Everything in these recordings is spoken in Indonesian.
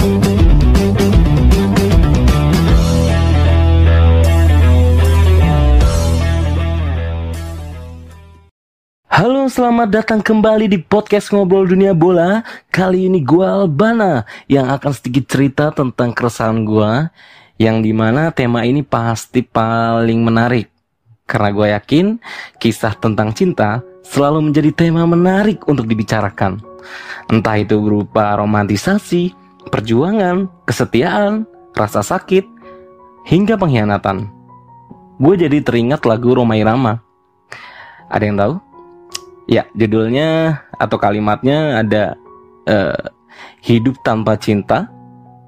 Halo, selamat datang kembali di podcast Ngobrol Dunia Bola. Kali ini gue Albana yang akan sedikit cerita tentang keresahan gue, yang di mana tema ini pasti paling menarik. Karena gue yakin kisah tentang cinta selalu menjadi tema menarik untuk dibicarakan. Entah itu berupa romantisasi, perjuangan, kesetiaan, rasa sakit, hingga pengkhianatan. Gue jadi teringat lagu Romai Rama. Ada yang tahu? Ya, judulnya atau kalimatnya ada uh, hidup tanpa cinta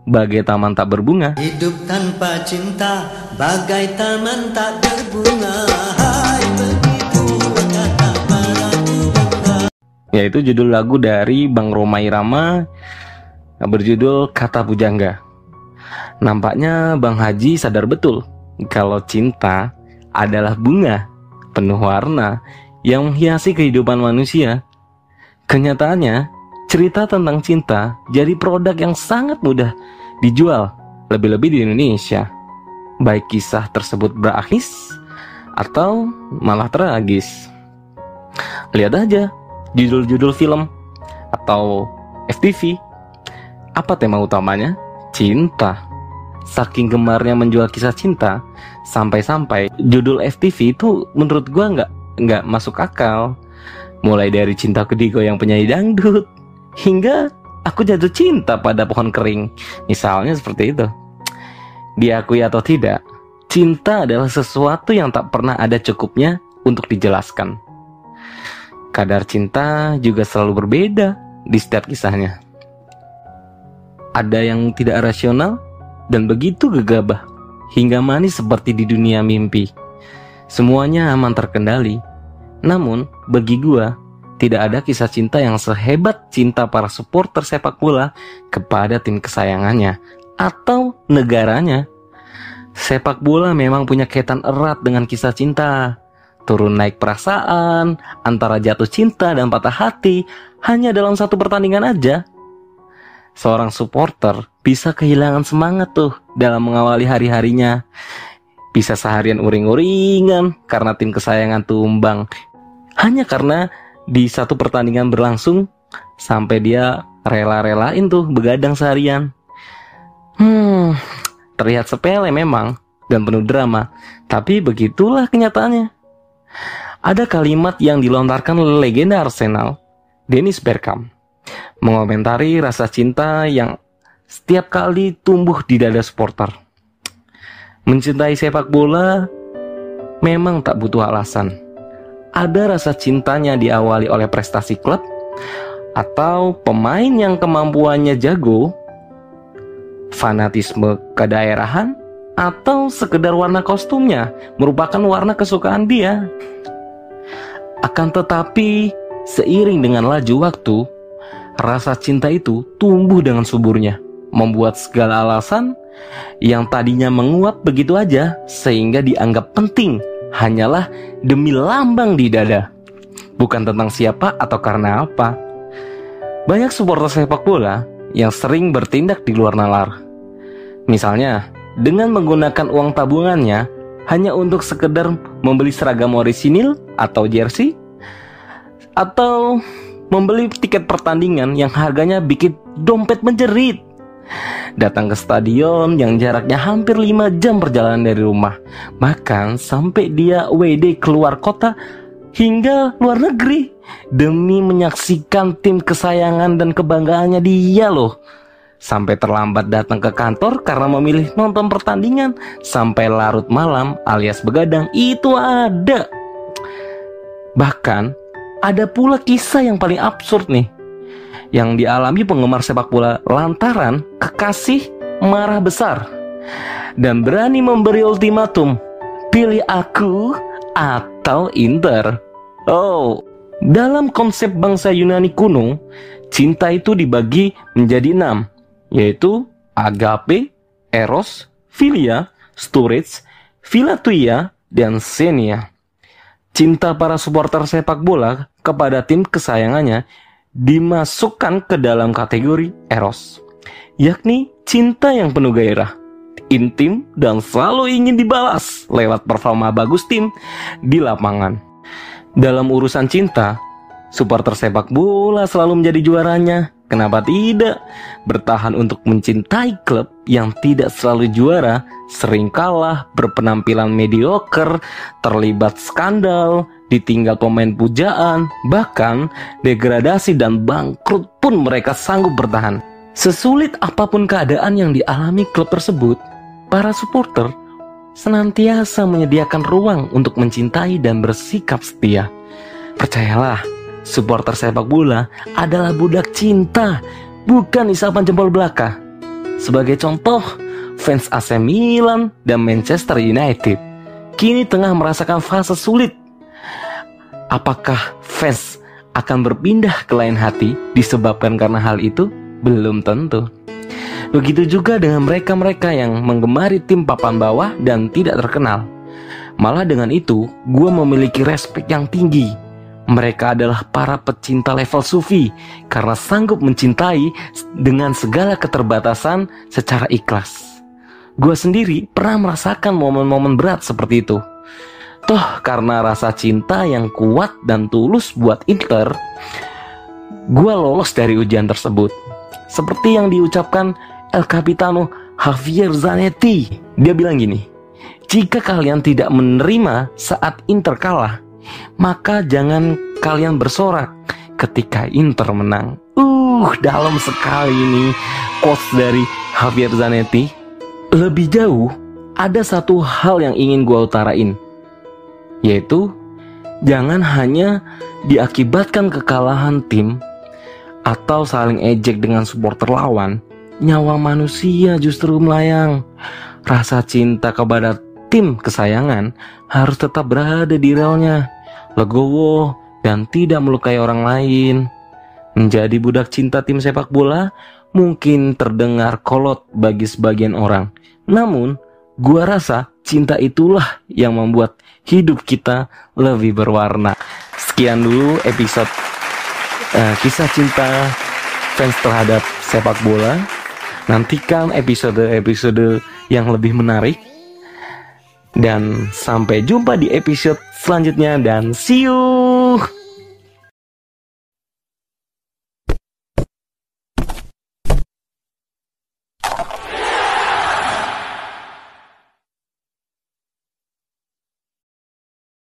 bagai taman tak berbunga. Hidup tanpa cinta bagai taman tak berbunga. Hai begitu kata para bunga. Yaitu judul lagu dari Bang Romai Rama berjudul Kata Pujangga. Nampaknya Bang Haji sadar betul kalau cinta adalah bunga penuh warna yang menghiasi kehidupan manusia. Kenyataannya, cerita tentang cinta jadi produk yang sangat mudah dijual, lebih-lebih di Indonesia. Baik kisah tersebut berakhir atau malah tragis. Lihat aja judul-judul film atau FTV. Apa tema utamanya? Cinta. Saking gemarnya menjual kisah cinta, sampai-sampai judul FTV itu menurut gua nggak nggak masuk akal. Mulai dari cinta kedigo yang penyanyi dangdut, hingga aku jatuh cinta pada pohon kering. Misalnya seperti itu. Diakui atau tidak, cinta adalah sesuatu yang tak pernah ada cukupnya untuk dijelaskan. Kadar cinta juga selalu berbeda di setiap kisahnya. Ada yang tidak rasional dan begitu gegabah hingga manis seperti di dunia mimpi. Semuanya aman terkendali. Namun, bagi gua, tidak ada kisah cinta yang sehebat cinta para supporter sepak bola kepada tim kesayangannya atau negaranya. Sepak bola memang punya kaitan erat dengan kisah cinta. Turun naik perasaan, antara jatuh cinta dan patah hati hanya dalam satu pertandingan aja. Seorang supporter bisa kehilangan semangat tuh dalam mengawali hari-harinya. Bisa seharian uring-uringan karena tim kesayangan tumbang. Hanya karena di satu pertandingan berlangsung sampai dia rela-relain tuh begadang seharian. Hmm, terlihat sepele memang dan penuh drama, tapi begitulah kenyataannya. Ada kalimat yang dilontarkan legenda Arsenal, Dennis Bergkamp, mengomentari rasa cinta yang setiap kali tumbuh di dada supporter. Mencintai sepak bola memang tak butuh alasan. Ada rasa cintanya diawali oleh prestasi klub atau pemain yang kemampuannya jago, fanatisme kedaerahan, atau sekedar warna kostumnya merupakan warna kesukaan dia. Akan tetapi, seiring dengan laju waktu, rasa cinta itu tumbuh dengan suburnya, membuat segala alasan yang tadinya menguap begitu aja sehingga dianggap penting hanyalah demi lambang di dada. Bukan tentang siapa atau karena apa. Banyak supporter sepak bola yang sering bertindak di luar nalar. Misalnya, dengan menggunakan uang tabungannya hanya untuk sekedar membeli seragam orisinil atau jersey atau membeli tiket pertandingan yang harganya bikin dompet menjerit. Datang ke stadion yang jaraknya hampir 5 jam perjalanan dari rumah. Bahkan sampai dia WD keluar kota hingga luar negeri Demi menyaksikan tim kesayangan dan kebanggaannya dia loh. Sampai terlambat datang ke kantor karena memilih nonton pertandingan Sampai larut malam alias begadang itu ada. Bahkan ada pula kisah yang paling absurd nih yang dialami penggemar sepak bola lantaran kekasih marah besar dan berani memberi ultimatum pilih aku atau Inter. Oh, dalam konsep bangsa Yunani kuno, cinta itu dibagi menjadi enam, yaitu agape, eros, philia, storage, philatuia, dan xenia. Cinta para supporter sepak bola kepada tim kesayangannya dimasukkan ke dalam kategori eros. yakni cinta yang penuh gairah, intim dan selalu ingin dibalas lewat performa bagus tim di lapangan. Dalam urusan cinta, supporter sepak bola selalu menjadi juaranya. Kenapa tidak? Bertahan untuk mencintai klub yang tidak selalu juara, sering kalah, berpenampilan mediocre, terlibat skandal, ditinggal pemain pujaan, bahkan degradasi dan bangkrut pun mereka sanggup bertahan. Sesulit apa pun keadaan yang dialami klub tersebut, para supporter senantiasa menyediakan ruang untuk mencintai dan bersikap setia. Percayalah, supporter sepak bola adalah budak cinta, bukan isapan jempol belaka. Sebagai contoh, fans AC Milan dan Manchester United kini tengah merasakan fase sulit. Apakah fans akan berpindah ke lain hati disebabkan karena hal itu? Belum tentu. Begitu juga dengan mereka-mereka yang menggemari tim papan bawah dan tidak terkenal. Malah dengan itu, gue memiliki respek yang tinggi mereka adalah para pecinta level sufi karena sanggup mencintai dengan segala keterbatasan secara ikhlas. Gue sendiri pernah merasakan momen-momen berat seperti itu. Toh karena rasa cinta yang kuat dan tulus buat Inter, gue lolos dari ujian tersebut. Seperti yang diucapkan El Capitano Javier Zanetti. Dia bilang gini, jika kalian tidak menerima saat Inter kalah, maka jangan kalian bersorak ketika Inter menang. Uh, dalam sekali ini quotes dari Javier Zanetti. Lebih jauh, ada satu hal yang ingin gue utarain, yaitu jangan hanya diakibatkan kekalahan tim atau saling ejek dengan supporter lawan, nyawa manusia justru melayang. Rasa cinta kepada tim kesayangan harus tetap berada di relnya, legowo, dan tidak melukai orang lain. Menjadi budak cinta tim sepak bola mungkin terdengar kolot bagi sebagian orang. Namun, gua rasa cinta itulah yang membuat hidup kita lebih berwarna. Sekian dulu episode uh, kisah cinta fans terhadap sepak bola. Nantikan episode-episode yang lebih menarik dan sampai jumpa di episode selanjutnya dan see you.